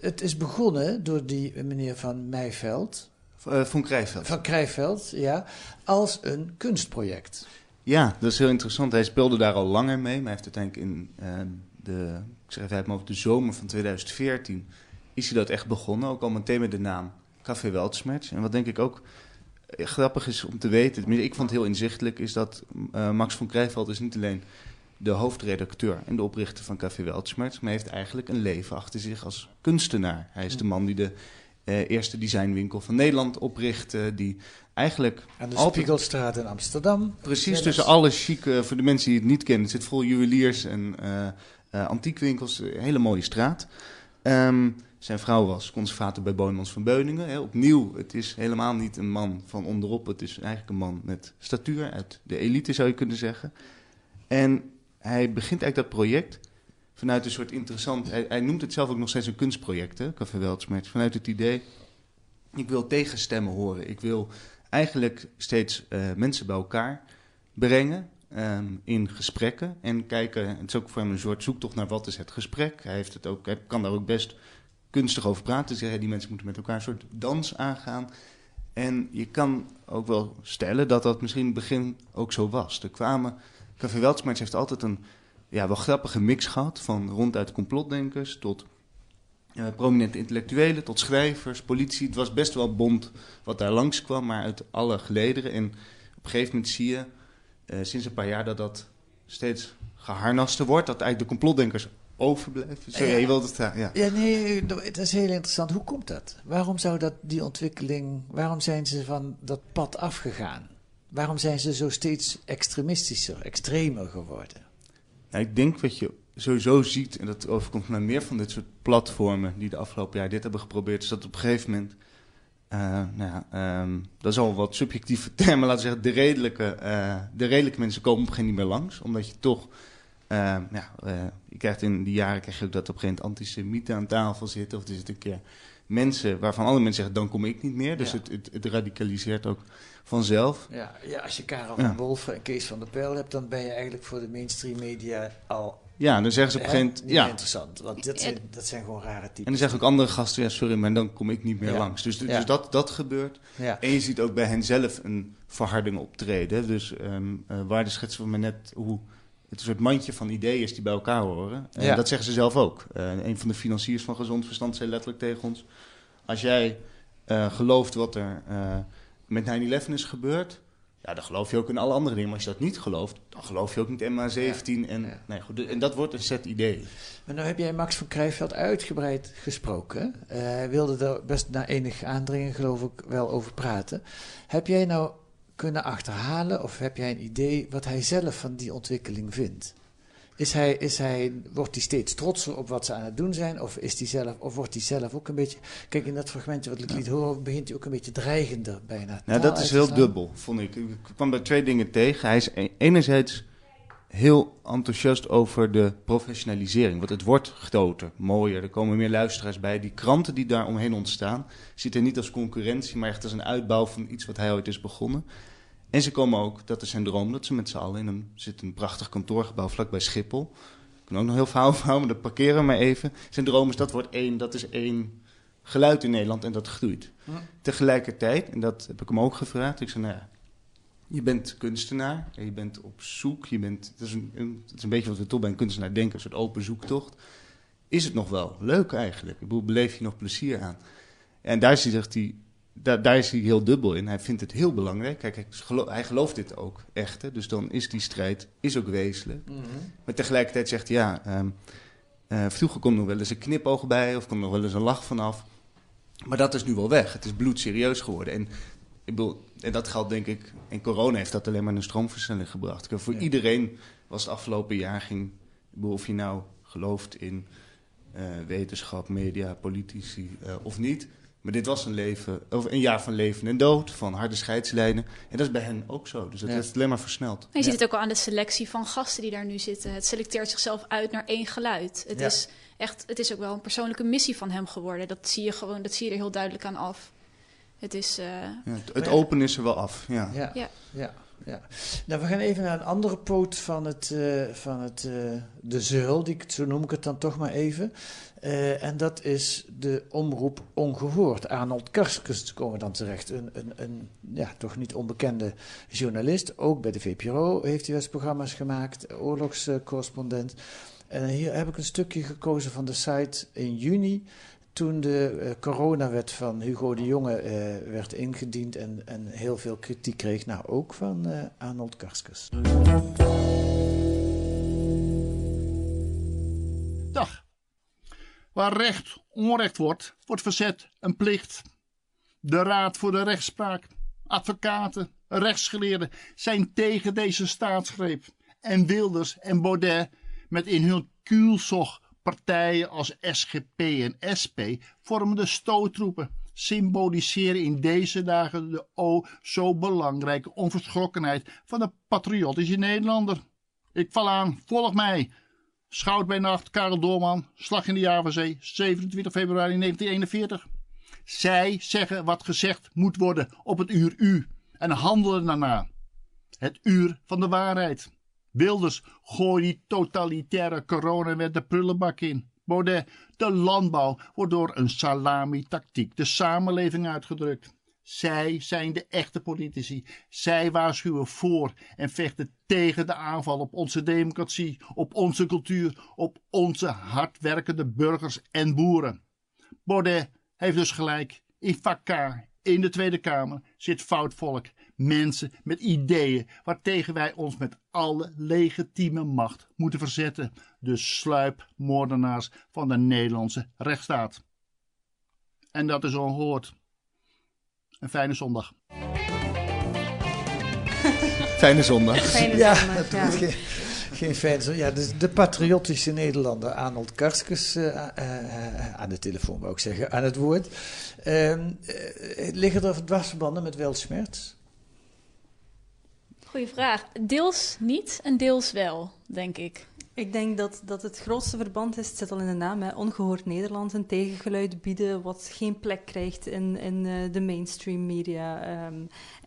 [SPEAKER 1] Het is begonnen door die meneer van Meijveld,
[SPEAKER 2] Eh, Van Krijveld.
[SPEAKER 1] van Krijveld, ja, als een kunstproject.
[SPEAKER 2] Ja, dat is heel interessant. Hij speelde daar al langer mee, maar hij heeft uiteindelijk in eh, de, ik zeg even hoofd, de zomer van 2014 is hij dat echt begonnen. Ook al meteen met de naam Café Weltschmerz. En wat denk ik ook eh, grappig is om te weten, ik vond het heel inzichtelijk, is dat eh, Max van Krijveld is niet alleen de hoofdredacteur en de oprichter van Café Weltschmerz, maar heeft eigenlijk een leven achter zich als kunstenaar. Hij is de man die de eh, eerste designwinkel van Nederland oprichtte. Die eigenlijk
[SPEAKER 1] Aan de
[SPEAKER 2] altijd-
[SPEAKER 1] Spiegelstraat in Amsterdam.
[SPEAKER 2] Precies, tussen alle chique, voor de mensen die het niet kennen, het zit vol juweliers en eh, eh, antiekwinkels, een hele mooie straat. Ehm, zijn vrouw was conservator bij Bonemans van Beuningen. Opnieuw, het is helemaal niet een man van onderop, het is eigenlijk een man met statuur, uit de elite zou je kunnen zeggen. En hij begint eigenlijk dat project vanuit een soort interessant, hij, noemt het zelf ook nog steeds een kunstproject, hè, Café Weltsmerts, vanuit het idee, ik wil tegenstemmen horen, ik wil eigenlijk steeds eh, mensen bij elkaar brengen ehm, in gesprekken en kijken. Het is ook voor hem een soort zoektocht naar wat is het gesprek. Hij, heeft het ook, hij kan daar ook best kunstig over praten. Zeggen die mensen moeten met elkaar een soort dans aangaan. En je kan ook wel stellen dat dat misschien in het begin ook zo was. Er kwamen, Café Weltsmerts heeft altijd een ja, wel grappige mix gehad. Van ronduit complotdenkers tot eh, prominente intellectuelen, tot schrijvers, politie. Het was best wel bond wat daar langskwam, maar uit alle gelederen. En op een gegeven moment zie je eh, sinds een paar jaar dat dat steeds geharnaster wordt. Dat eigenlijk de complotdenkers overblijven. Sorry,
[SPEAKER 1] Ja.
[SPEAKER 2] je wilt het... Ja. Ja,
[SPEAKER 1] nee, dat is heel interessant. Hoe komt dat? Waarom zou dat, die ontwikkeling, waarom zijn ze van dat pad afgegaan? Waarom zijn ze zo steeds extremistischer, extremer geworden?
[SPEAKER 2] Nou, ik denk wat je sowieso ziet, en dat overkomt naar meer van dit soort platformen die de afgelopen jaar dit hebben geprobeerd, is dat op een gegeven moment, eh, nou ja, ehm, dat is al wat subjectieve termen, laten we zeggen, de redelijke, eh, de redelijke mensen komen op een gegeven moment niet meer langs, omdat je toch, eh, ja, eh, je krijgt in die jaren krijg je ook dat op een gegeven moment antisemieten aan tafel zitten, of er zitten een keer mensen waarvan andere mensen zeggen, dan kom ik niet meer, dus
[SPEAKER 1] Ja.
[SPEAKER 2] het, het, het radicaliseert ook vanzelf.
[SPEAKER 1] Ja, ja als je Karel
[SPEAKER 2] Ja.
[SPEAKER 1] van Wolf en Kees van der Pijl hebt, dan ben je eigenlijk voor de mainstream media al
[SPEAKER 2] Ja, dan zeggen ze op een gegeven moment,
[SPEAKER 1] niet
[SPEAKER 2] ja.
[SPEAKER 1] interessant. Want dat zijn, dat zijn gewoon rare types.
[SPEAKER 2] En dan zeggen ook andere gasten, ja sorry, maar dan kom ik niet meer
[SPEAKER 1] Ja.
[SPEAKER 2] langs. Dus, dus
[SPEAKER 1] Ja.
[SPEAKER 2] dat, dat gebeurt.
[SPEAKER 1] Ja.
[SPEAKER 2] En je ziet ook bij hen zelf een verharding optreden. Dus ehm eh waarde schetsen we maar net hoe het een soort mandje van ideeën is die bij elkaar horen. En
[SPEAKER 1] Ja.
[SPEAKER 2] dat zeggen ze zelf ook. Eh, een van de financiers van Gezond Verstand zei letterlijk tegen ons... als jij eh, gelooft wat er eh, met 9-11 is gebeurd... Ja, dan geloof je ook in alle andere dingen. Maar als je dat niet gelooft, dan geloof je ook niet in MH17. En, nee, goed, en dat wordt een set ideeën.
[SPEAKER 1] Maar nou heb jij Max van Krijveld uitgebreid gesproken. Eh, Hij wilde er best na enig aandringen, geloof ik, wel over praten. Heb jij nou kunnen achterhalen of heb jij een idee wat hij zelf van die ontwikkeling vindt? Is hij, is hij, wordt hij steeds trotser op wat ze aan het doen zijn? Of, is hij zelf, of wordt hij zelf ook een beetje... Kijk, in dat fragmentje wat ik liet horen, begint hij ook een beetje dreigender bijna.
[SPEAKER 2] Nou, dat is heel dubbel, vond ik. Ik kwam bij twee dingen tegen. Hij is e- enerzijds heel enthousiast over de professionalisering. Want het wordt groter, mooier. Er komen meer luisteraars bij. Die kranten die daar omheen ontstaan, ziet hij niet als concurrentie, maar echt als een uitbouw van iets wat hij ooit is begonnen. En ze komen ook, dat is zijn droom, dat ze met z'n allen in een, zit een prachtig kantoorgebouw vlakbij Schiphol. Ik kan ook nog heel verhaal houden, maar dat parkeren we maar even. Zijn droom is, dat wordt één, dat is één geluid in Nederland en dat groeit.
[SPEAKER 1] Hm.
[SPEAKER 2] Tegelijkertijd, en dat heb ik hem ook gevraagd, ik zei, nou ja, je bent kunstenaar, en je bent op zoek, je bent, het, is een, een- het is een beetje wat we toch bij een kunstenaar denken, een soort open zoektocht. Is het nog wel leuk eigenlijk? Ik bedoel, beleef je nog plezier aan? En daar zegt hij, daar, daar is hij heel dubbel in. Hij vindt het heel belangrijk. Kijk, hij, hij gelooft dit ook echt. Hè? Dus dan is die strijd is ook wezenlijk.
[SPEAKER 1] Mhm.
[SPEAKER 2] Maar tegelijkertijd zegt hij, ja, ehm, eh, vroeger kon er nog wel eens een knipoog bij of kon er nog wel eens een lach vanaf. Maar dat is nu wel weg. Het is bloedserieus geworden. En, ik bedoel, en dat geldt denk ik, en corona heeft dat alleen maar een stroomversnelling gebracht. Voor
[SPEAKER 1] Ja.
[SPEAKER 2] iedereen was het afgelopen jaar, ging, bedoel, of je nou gelooft in eh, wetenschap, media, politici eh, of niet. Maar dit was een, leven, of een jaar van leven en dood, van harde scheidslijnen. En dat is bij hen ook zo. Dus dat
[SPEAKER 1] Ja.
[SPEAKER 2] heeft het alleen maar versneld.
[SPEAKER 5] En je ziet het ook al aan de selectie van gasten die daar nu zitten. Het selecteert zichzelf uit naar één geluid. Het,
[SPEAKER 2] Ja.
[SPEAKER 5] is, echt, het is ook wel een persoonlijke missie van hem geworden. Dat zie je gewoon, dat zie je er heel duidelijk aan af. Het is. eh,
[SPEAKER 2] Ja, het het open is er wel af. Ja.
[SPEAKER 1] Ja,
[SPEAKER 5] Ja.
[SPEAKER 1] Ja. Nou, we gaan even naar een andere poot van, het, eh, van het, eh, de zeul, die, zo noem ik het dan toch maar even. Eh, en dat is de omroep Ongehoord. Arnold Karskens komen dan terecht. Een, een, een ja, toch niet onbekende journalist. Ook bij de VPRO heeft hij wel programma's gemaakt. Oorlogscorrespondent. En hier heb ik een stukje gekozen van de site in juni toen de eh, coronawet van Hugo de Jonge eh, werd ingediend en, en heel veel kritiek kreeg, nou ook van eh, Arnold Karskens.
[SPEAKER 13] Dag.
[SPEAKER 8] Waar recht onrecht wordt, wordt verzet een plicht. De Raad voor de Rechtspraak, advocaten, rechtsgeleerden zijn tegen deze staatsgreep. En Wilders en Baudet met in hun kuelzog partijen als SGP en SP vormen de stoottroepen. Symboliseren in deze dagen de o zo belangrijke onverschrokkenheid van de patriotische Nederlander. Ik val aan, volg mij. Schout bij nacht, Karel Doorman, Slag in de Javazee, 27 februari 1941. Zij zeggen wat gezegd moet worden op het uur U en handelen daarna. Het uur van de waarheid. Wilders, gooi die totalitaire coronawet de prullenbak in. Baudet, de landbouw wordt door een salami-tactiek de samenleving uitgedrukt. Zij zijn de echte politici. Zij waarschuwen voor en vechten tegen de aanval op onze democratie, op onze cultuur, op onze hardwerkende burgers en boeren. Baudet heeft dus gelijk. In vakka, in de Tweede Kamer, zit fout volk. Mensen met ideeën waartegen wij ons met alle legitieme macht moeten verzetten. De sluipmoordenaars van de Nederlandse rechtsstaat. En dat is ongehoord. Een fijne zondag.
[SPEAKER 2] Fijne zondag.
[SPEAKER 4] Fijne
[SPEAKER 1] ja,
[SPEAKER 4] zondag, ja.
[SPEAKER 1] geen, geen fijne zondag. Ja, de, de patriotische Nederlander Arnold Karskes eh, eh, eh, aan de telefoon, wou ik zeggen, aan het woord. Ehm, eh, liggen er dwarsverbanden met weltschmerz?
[SPEAKER 5] Goeie vraag. Deels niet en deels wel, denk ik.
[SPEAKER 4] Ik denk dat, dat het grootste verband is, het zit al in de naam, hè, ongehoord Nederland, een tegengeluid bieden wat geen plek krijgt in, in eh, de mainstream media. ehm,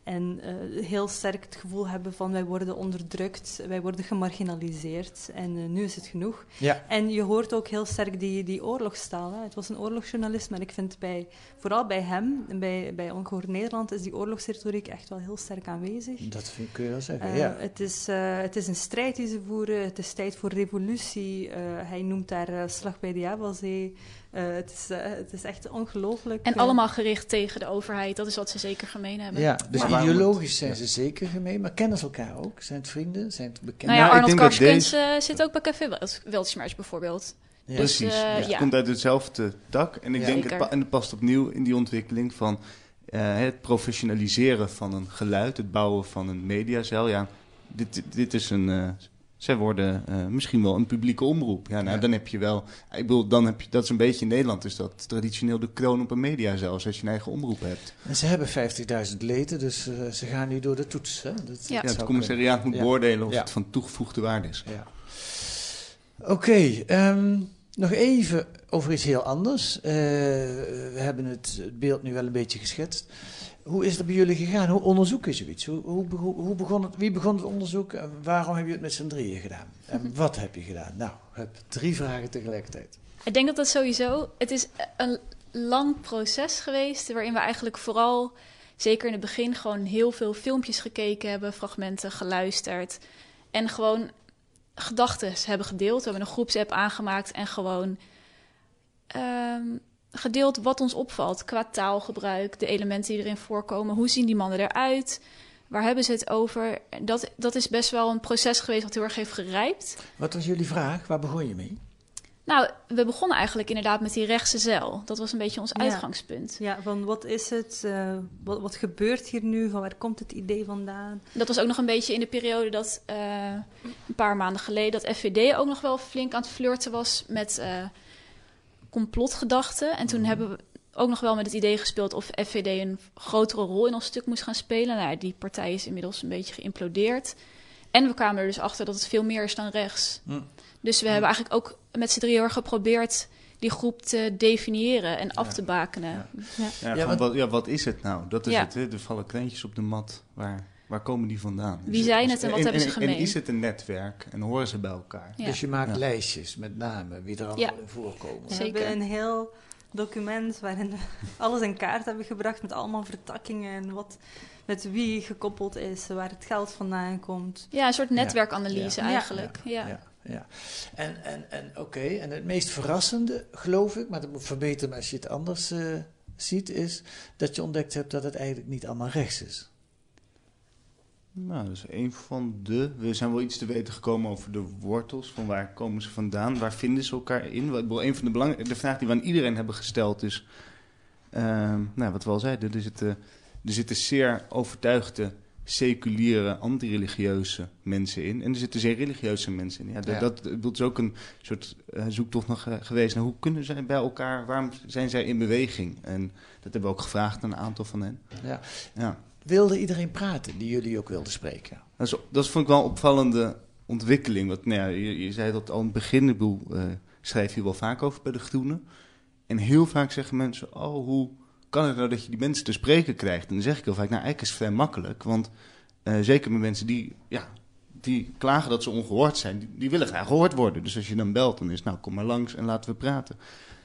[SPEAKER 4] en eh, heel sterk het gevoel hebben van wij worden onderdrukt, wij worden gemarginaliseerd en eh, nu is het genoeg.
[SPEAKER 1] Ja.
[SPEAKER 4] En je hoort ook heel sterk die, die oorlogstaal. Hè. Het was een oorlogsjournalist, maar ik vind bij, vooral bij hem, bij, bij Ongehoord Nederland, is die oorlogsretoriek echt wel heel sterk aanwezig.
[SPEAKER 1] Dat vind, kun je wel zeggen,
[SPEAKER 4] Eh,
[SPEAKER 1] ja.
[SPEAKER 4] het, is, het is een strijd die ze voeren. Het is tijd voor revolutie. Hij noemt daar Slag bij de Javelzee. Eh, het, is, eh, het is echt ongelooflijk.
[SPEAKER 5] En
[SPEAKER 4] eh.
[SPEAKER 5] allemaal gericht tegen de overheid. Dat is wat ze zeker gemeen hebben.
[SPEAKER 1] Ja, dus
[SPEAKER 5] Maar-
[SPEAKER 1] ideologisch zijn ze zeker gemeen, maar kennen ze elkaar ook? Zijn het vrienden? Zijn het bekenden?
[SPEAKER 5] Nou ja, Arnold
[SPEAKER 2] denk dat
[SPEAKER 5] Karskens
[SPEAKER 2] deze-
[SPEAKER 5] zit ook bij Café Wel- Weltschmerz bijvoorbeeld.
[SPEAKER 1] Ja.
[SPEAKER 5] Dus,
[SPEAKER 2] Precies.
[SPEAKER 5] eh,
[SPEAKER 2] het
[SPEAKER 5] ja.
[SPEAKER 2] komt uit hetzelfde dak. En ik
[SPEAKER 1] Ja.
[SPEAKER 2] denk, het, en het past opnieuw in die ontwikkeling van eh, het professionaliseren van een geluid, het bouwen van een mediacel. Ja, dit, dit is een. Zij worden eh, misschien wel een publieke omroep. Ja, nou,
[SPEAKER 1] Ja.
[SPEAKER 2] dan heb je wel. Ik bedoel, dan heb je, dat is een beetje in Nederland, is dat traditioneel de kroon op een media zelfs, als je een eigen omroep hebt.
[SPEAKER 1] En ze hebben 50.000 leden, dus eh, ze gaan nu door de toets. Hè? Dat,
[SPEAKER 5] Ja.
[SPEAKER 2] het commissariaat moet.
[SPEAKER 1] Ja.
[SPEAKER 2] beoordelen of
[SPEAKER 1] Ja.
[SPEAKER 2] het van toegevoegde waarde is.
[SPEAKER 1] Ja. Oké, ehm, nog even over iets heel anders. Eh, we hebben het, het beeld nu wel een beetje geschetst. Hoe is het bij jullie gegaan? Hoe onderzoeken zoiets? Hoe, hoe, hoe begon het, wie begon het onderzoek en waarom heb je het met z'n drieën gedaan? En wat heb je gedaan? Nou, ik heb drie vragen tegelijkertijd.
[SPEAKER 5] Ik denk dat dat sowieso. Het is een lang proces geweest. waarin we eigenlijk vooral, zeker in het begin, gewoon heel veel filmpjes gekeken hebben, fragmenten geluisterd. En gewoon gedachten hebben gedeeld. We hebben een groepsapp aangemaakt en gewoon ehm, gedeeld wat ons opvalt qua taalgebruik, de elementen die erin voorkomen. Hoe zien die mannen eruit? Waar hebben ze het over? Dat, dat is best wel een proces geweest wat heel erg heeft gerijpt.
[SPEAKER 1] Wat was jullie vraag? Waar begon je mee?
[SPEAKER 5] Nou, we begonnen eigenlijk inderdaad met die rechtse zeil. Dat was een beetje ons
[SPEAKER 4] Ja.
[SPEAKER 5] uitgangspunt.
[SPEAKER 4] Ja, van wat is het? eh, wat, wat gebeurt hier nu? Van waar komt het idee vandaan?
[SPEAKER 5] Dat was ook nog een beetje in de periode dat eh, een paar maanden geleden dat FVD ook nog wel flink aan het flirten was met eh, complotgedachten. En toen hebben we ook nog wel met het idee gespeeld of FVD een grotere rol in ons stuk moest gaan spelen. Nou, ja, die partij is inmiddels een beetje geïmplodeerd. En we kwamen er dus achter dat het veel meer is dan rechts.
[SPEAKER 1] Hm.
[SPEAKER 5] Dus we hebben eigenlijk ook met z'n drieën geprobeerd die groep te definiëren en af te bakenen. Ja.
[SPEAKER 2] Ja,
[SPEAKER 1] Ja,
[SPEAKER 2] gewoon wat, ja, wat is het nou? Dat is
[SPEAKER 5] Ja.
[SPEAKER 2] het, hè? Er vallen kleintjes op de mat. Waar, waar komen die vandaan?
[SPEAKER 5] Wie zijn het en wat hebben ze
[SPEAKER 2] En
[SPEAKER 5] gemeen?
[SPEAKER 2] is het een netwerk en horen ze bij elkaar?
[SPEAKER 5] Ja.
[SPEAKER 1] Dus je maakt
[SPEAKER 2] Ja.
[SPEAKER 1] lijstjes met namen, wie er allemaal
[SPEAKER 5] Ja.
[SPEAKER 1] in voorkomen.
[SPEAKER 4] We hebben een heel document waarin we alles in kaart hebben gebracht met allemaal vertakkingen en wat met wie gekoppeld is, waar het geld vandaan komt.
[SPEAKER 5] Ja, een soort netwerkanalyse
[SPEAKER 4] Ja.
[SPEAKER 5] eigenlijk. Ja.
[SPEAKER 1] Ja, ja. En, en, en oké, en het meest verrassende, geloof ik, maar dat moet verbeteren als je het anders eh, ziet, is dat je ontdekt hebt dat het eigenlijk niet allemaal rechts is.
[SPEAKER 2] Nou, dat is een van de. We zijn wel iets te weten gekomen over de wortels. Van waar komen ze vandaan? Waar vinden ze elkaar in? Wat- Een van de belangrijke. De vraag die we aan iedereen hebben gesteld is. ehm, nou, wat we al zeiden. Er zitten, er zitten zeer overtuigde, seculiere, antireligieuze mensen in. En er zitten zeer religieuze mensen in. Ja. Dat, dat is ook een soort eh, zoektocht nog eh, geweest naar hoe kunnen zij bij elkaar. Waarom zijn zij in beweging? En dat hebben we ook gevraagd aan een aantal van hen.
[SPEAKER 1] Ja.
[SPEAKER 2] Ja.
[SPEAKER 1] Wilde iedereen praten die jullie ook wilden spreken?
[SPEAKER 2] Dat, is, dat vond ik wel een opvallende ontwikkeling. Want nou ja, je, je zei dat al in het begin, ik bedoel, eh, schrijf je wel vaak over bij de Groenen. En heel vaak zeggen mensen, oh, hoe kan het nou dat je die mensen te spreken krijgt? En dan zeg ik heel vaak, nou eigenlijk is het vrij makkelijk. Want eh, zeker met mensen die, ja, die klagen dat ze ongehoord zijn, die, willen graag gehoord worden. Dus als je dan belt, dan is nou, kom maar langs en laten we praten.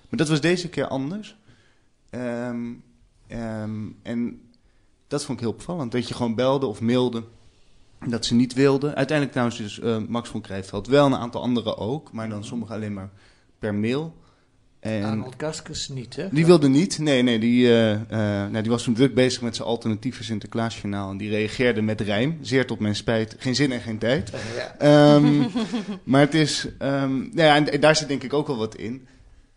[SPEAKER 2] Maar dat was deze keer anders. Ehm, ehm, en dat vond ik heel opvallend. Dat je gewoon belde of mailde dat ze niet wilden. Uiteindelijk trouwens dus eh, Max van Krijveld wel, een aantal anderen ook. Maar dan sommigen alleen maar per mail. En
[SPEAKER 1] Arnold niet, hè?
[SPEAKER 2] die wilde niet. Nee, nee, die, nou, die was toen druk bezig met zijn alternatieve Sinterklaasjournaal. En die reageerde met rijm. Zeer tot mijn spijt. Geen zin en geen tijd.
[SPEAKER 1] Ja.
[SPEAKER 2] Ehm, maar het is... ehm, nou ja, en, en daar zit denk ik ook wel wat in.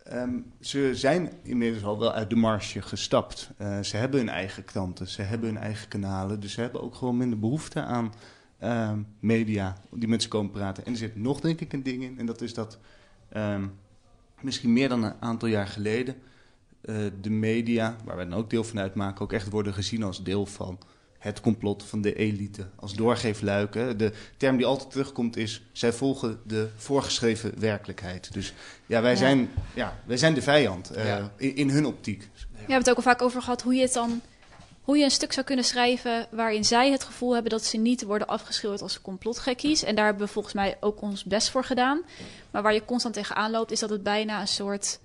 [SPEAKER 2] Ehm, ze zijn inmiddels al wel uit de marge gestapt. Eh, ze hebben hun eigen kranten, ze hebben hun eigen kanalen. Dus ze hebben ook gewoon minder behoefte aan ehm, media die met ze komen praten. En er zit nog denk ik een ding in. En dat is dat ehm, misschien meer dan een aantal jaar geleden... eh, de media, waar wij dan ook deel van uitmaken... ook echt worden gezien als deel van het complot van de elite. Als doorgeefluiken. De term die altijd terugkomt is... zij volgen de voorgeschreven werkelijkheid. Dus ja, wij,
[SPEAKER 5] Ja.
[SPEAKER 2] Zijn, ja, wij zijn de vijand eh,
[SPEAKER 1] Ja.
[SPEAKER 2] in, in hun optiek.
[SPEAKER 5] We hebben het ook al vaak over gehad hoe je het dan. Hoe je een stuk zou kunnen schrijven waarin zij het gevoel hebben dat ze niet worden afgeschilderd als complotgekkies. En daar hebben we volgens mij ook ons best voor gedaan. Maar waar je constant tegenaan loopt, is dat het bijna een soort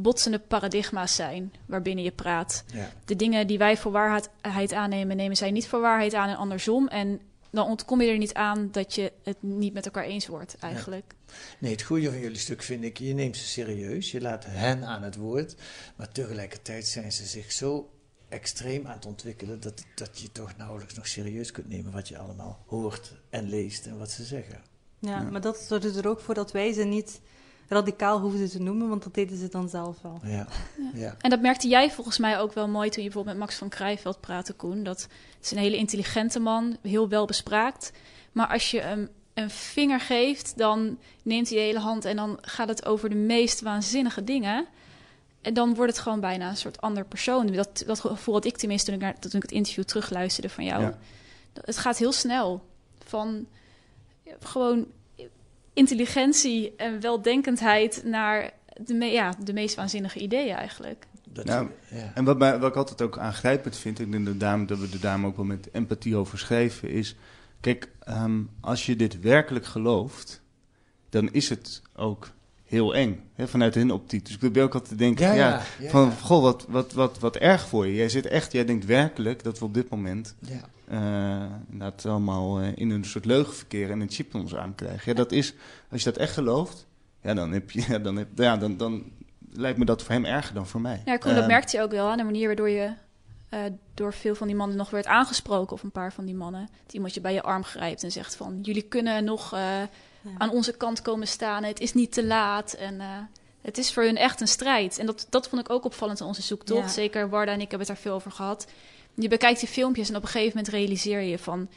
[SPEAKER 5] botsende paradigma's zijn waarbinnen je praat.
[SPEAKER 1] Ja.
[SPEAKER 5] De dingen die wij voor waarheid aannemen, nemen zij niet voor waarheid aan en andersom. En dan ontkom je er niet aan dat je het niet met elkaar eens wordt, eigenlijk.
[SPEAKER 1] Nee, het goede van jullie stuk vind ik, je neemt ze serieus, je laat hen aan het woord, maar tegelijkertijd zijn ze zich zo extreem aan het ontwikkelen dat, dat je toch nauwelijks nog serieus kunt nemen wat je allemaal hoort en leest en wat ze zeggen.
[SPEAKER 4] Ja, maar dat zorgde er ook voor dat wij ze niet radicaal hoefden te noemen, want dat deden ze dan zelf wel.
[SPEAKER 1] Ja. Ja.
[SPEAKER 5] En dat merkte jij volgens mij ook wel mooi toen je bijvoorbeeld met Max van Krijveld praatte, Koen. Dat het is een hele intelligente man, heel wel bespraakt. Maar als je hem een vinger geeft, dan neemt hij de hele hand en dan gaat het over de meest waanzinnige dingen. En dan wordt het gewoon bijna een soort ander persoon. Dat, dat gevoel had ik tenminste toen ik, naar, toen ik het interview terugluisterde van jou.
[SPEAKER 2] Ja.
[SPEAKER 5] Het gaat heel snel. Van gewoon intelligentie en weldenkendheid naar de, me- ja, de meest waanzinnige ideeën eigenlijk.
[SPEAKER 1] Dat,
[SPEAKER 2] Nou,
[SPEAKER 1] ja.
[SPEAKER 2] En wat, mij, wat ik altijd ook aangrijpend vind, ik denk dat, daarom, dat we er daarom ook wel met empathie over schrijven, is... Kijk, ehm, als je dit werkelijk gelooft, dan is het ook heel eng, hè, vanuit hun optiek. Dus ik probeer ook altijd te denken,
[SPEAKER 1] Ja,
[SPEAKER 2] ja,
[SPEAKER 1] ja, ja,
[SPEAKER 2] van, goh, wat, wat, wat, wat erg voor je. Jij zit echt, jij denkt werkelijk dat we op dit moment
[SPEAKER 1] Ja.
[SPEAKER 2] Inderdaad allemaal eh, in een soort leugen verkeren en een chip in ons arm krijgen. Ja, dat is, als je dat echt gelooft, ja, dan, heb je, dan, heb, ja, dan, dan lijkt me dat voor hem erger dan voor mij.
[SPEAKER 5] Ja, Koen, dat
[SPEAKER 2] Eh,
[SPEAKER 5] merkte je ook wel aan de manier waardoor je eh, door veel van die mannen nog werd aangesproken, of een paar van die mannen, dat iemand je bij je arm grijpt en zegt van, jullie kunnen nog eh, aan onze kant komen staan, het is niet te laat. En eh, het is voor hun echt een strijd. En dat, dat vond ik ook opvallend in onze zoektocht.
[SPEAKER 4] Ja.
[SPEAKER 5] Zeker Warda en ik hebben het daar veel over gehad. Je bekijkt die filmpjes en op een gegeven moment realiseer je van...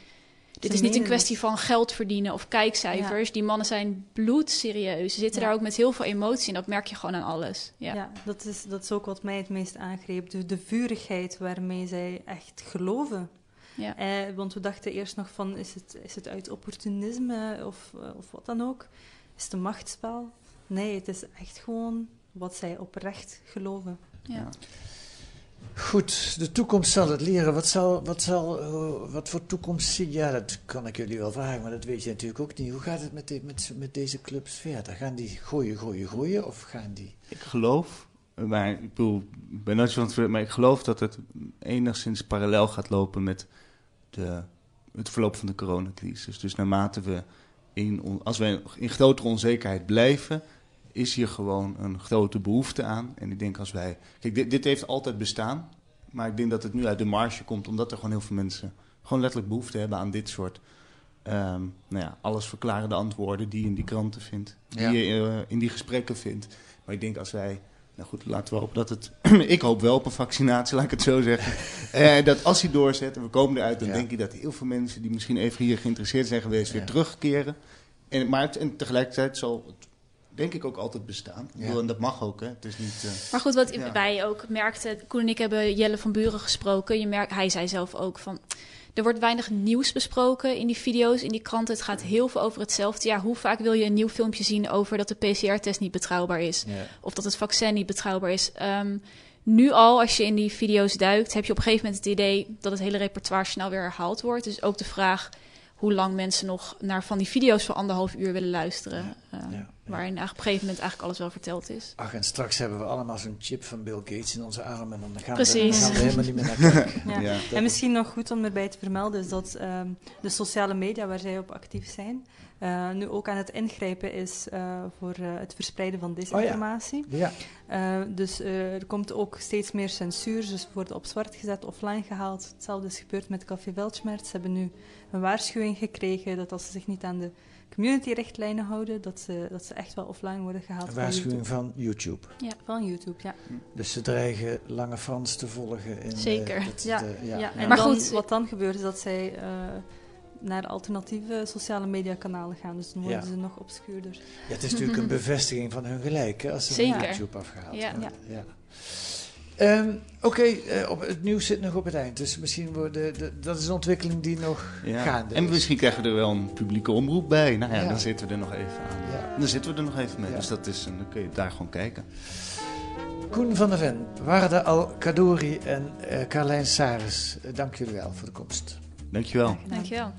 [SPEAKER 5] Dit
[SPEAKER 4] Ze
[SPEAKER 5] is niet een kwestie van geld verdienen of kijkcijfers. Die mannen zijn bloedserieus. Ze zitten
[SPEAKER 4] Ja.
[SPEAKER 5] daar ook met heel veel emotie en dat merk je gewoon aan alles. Ja.
[SPEAKER 4] Ja, dat, is, dat is ook wat mij het meest aangreep. De, de vurigheid waarmee zij echt geloven.
[SPEAKER 5] Ja.
[SPEAKER 4] Eh, want we dachten eerst nog van, is het, is het uit opportunisme of, eh, of wat dan ook? Is het een machtsspel? Nee, het is echt gewoon wat zij oprecht geloven.
[SPEAKER 5] Ja.
[SPEAKER 1] Goed, de toekomst zal het leren. Wat, zal, wat, zal, eh, wat voor toekomst zie? Ja, dat kan ik jullie wel vragen, maar dat weet je natuurlijk ook niet. Hoe gaat het met, met, met deze clubs verder? Gaan die groeien, groeien, groeien? Of gaan die...
[SPEAKER 2] Ik geloof, maar ik bedoel, ben nooit van maar ik geloof dat het enigszins parallel gaat lopen met de, het verloop van de coronacrisis. Dus naarmate we in, als wij in grotere onzekerheid blijven, is hier gewoon een grote behoefte aan. En ik denk als wij, kijk, dit, dit heeft altijd bestaan, maar ik denk dat het nu uit de marge komt, omdat er gewoon heel veel mensen gewoon letterlijk behoefte hebben aan dit soort ehm, nou ja, alles verklarende antwoorden die je in die kranten vindt, die
[SPEAKER 1] Ja.
[SPEAKER 2] je eh, in die gesprekken vindt. Maar ik denk als wij, nou goed, laten we hopen dat het, ik hoop wel op een vaccinatie, laat ik het zo zeggen, Eh, dat als hij doorzet en we komen eruit, dan
[SPEAKER 1] Ja.
[SPEAKER 2] denk ik dat heel veel mensen die misschien even hier geïnteresseerd zijn geweest, weer terugkeren. En, maar het, en tegelijkertijd zal het denk ik ook altijd bestaan. Ik
[SPEAKER 1] Ja.
[SPEAKER 2] bedoel, en dat mag ook, hè. Het is niet... eh,
[SPEAKER 5] Maar goed, wat
[SPEAKER 2] Ja.
[SPEAKER 5] wij ook merkten, Koen en ik hebben Jelle van Buren gesproken. Je merkt, hij zei zelf ook van, er wordt weinig nieuws besproken in die video's, in die kranten. Het gaat heel veel over hetzelfde. Ja, hoe vaak wil je een nieuw filmpje zien over dat de PCR-test niet betrouwbaar is?
[SPEAKER 1] Ja.
[SPEAKER 5] Of dat het vaccin niet betrouwbaar is? Ehm, nu al, als je in die video's duikt, heb je op een gegeven moment het idee dat het hele repertoire snel weer herhaald wordt. Dus ook de vraag hoe lang mensen nog naar van die video's van anderhalf uur willen luisteren. eh, Waarin eigenlijk op een gegeven moment eigenlijk alles wel verteld is.
[SPEAKER 1] Ach, en straks hebben we allemaal zo'n chip van Bill Gates in onze armen. En dan gaan,
[SPEAKER 5] Precies.
[SPEAKER 1] We, dan gaan we helemaal niet meer naar kijken.
[SPEAKER 4] Ja.
[SPEAKER 2] Ja.
[SPEAKER 4] En misschien nog goed om erbij te vermelden is dat ehm, de sociale media waar zij op actief zijn, eh, nu ook aan het ingrijpen is eh, voor eh, het verspreiden van desinformatie.
[SPEAKER 1] Ja.
[SPEAKER 4] Eh, dus eh, er komt ook steeds meer censuur, dus worden op zwart gezet, offline gehaald. Hetzelfde is gebeurd met Café Weltschmerz. Ze hebben nu een waarschuwing gekregen dat als ze zich niet aan de community-richtlijnen houden, dat ze, dat ze echt wel offline worden gehaald
[SPEAKER 1] Een
[SPEAKER 4] van
[SPEAKER 1] waarschuwing
[SPEAKER 4] YouTube.
[SPEAKER 1] van YouTube.
[SPEAKER 4] Ja, van YouTube, ja.
[SPEAKER 1] Dus ze dreigen Lange Frans te volgen. In,
[SPEAKER 5] Zeker.
[SPEAKER 1] eh, het-
[SPEAKER 4] Ja,
[SPEAKER 1] de-
[SPEAKER 4] ja.
[SPEAKER 1] ja.
[SPEAKER 4] en
[SPEAKER 5] Maar
[SPEAKER 4] dan,
[SPEAKER 5] goed-
[SPEAKER 4] wat dan gebeurt is dat zij eh, naar alternatieve sociale mediakanalen gaan. Dus dan worden
[SPEAKER 1] Ja.
[SPEAKER 4] ze nog obscuurder.
[SPEAKER 1] Ja, het is natuurlijk een bevestiging van hun gelijk, hè, als ze
[SPEAKER 5] Zeker.
[SPEAKER 1] van YouTube afgehaald
[SPEAKER 5] Ja.
[SPEAKER 1] worden. Ja. Ehm, Oké, eh, op het nieuws zit nog op het eind. Dus misschien worden de, dat is een ontwikkeling die nog
[SPEAKER 2] ja.
[SPEAKER 1] gaande
[SPEAKER 2] En
[SPEAKER 1] is.
[SPEAKER 2] misschien krijgen we er wel een publieke omroep bij. Nou ja,
[SPEAKER 1] Ja.
[SPEAKER 2] dan zitten we er nog even aan.
[SPEAKER 1] Ja.
[SPEAKER 2] Dan zitten we er nog even mee.
[SPEAKER 1] Ja.
[SPEAKER 2] Dus dat is, en dan kun je daar gewoon kijken.
[SPEAKER 1] Koen van der Ven, Warda Al-Kadouri en eh Carlijn Saris, eh, dank jullie wel voor de komst.
[SPEAKER 2] Dankjewel.
[SPEAKER 5] Dankjewel.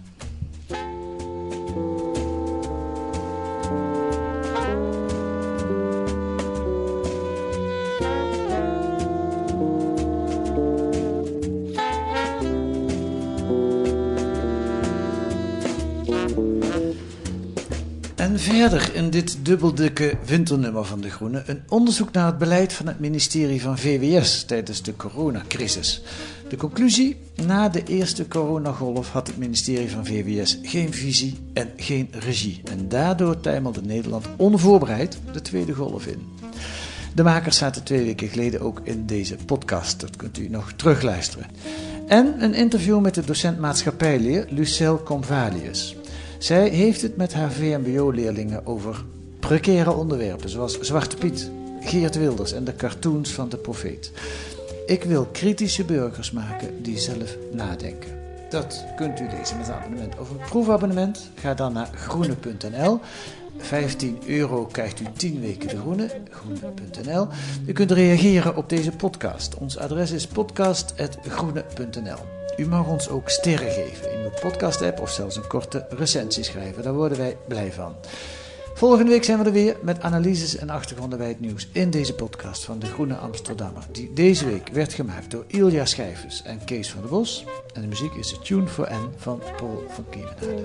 [SPEAKER 1] Verder in dit dubbeldikke winternummer van De Groene een onderzoek naar het beleid van het ministerie van VWS tijdens de coronacrisis. De conclusie: na de eerste coronagolf had het ministerie van VWS geen visie en geen regie. En daardoor tuimelde Nederland onvoorbereid de tweede golf in. De makers zaten twee weken geleden ook in deze podcast. Dat kunt u nog terugluisteren. En een interview met de docent maatschappijleer Lucelle Convalius. Zij heeft het met haar VMBO-leerlingen over precaire onderwerpen zoals Zwarte Piet, Geert Wilders en de cartoons van de profeet. Ik wil kritische burgers maken die zelf nadenken. Dat kunt u lezen met een abonnement of een proefabonnement. Ga dan naar groene.nl. 15 euro krijgt u 10 weken de groene. Groene.nl. U kunt reageren op deze podcast. Ons adres is podcast.groene.nl. U mag ons ook sterren geven in uw podcast-app of zelfs een korte recensie schrijven. Daar worden wij blij van. Volgende week zijn we er weer met analyses en achtergronden bij het nieuws in deze podcast van De Groene Amsterdammer. Die deze week werd gemaakt door Ilja Schijvers en Kees van der Bos. En de muziek is de Tune for N van Paul van Kemenade.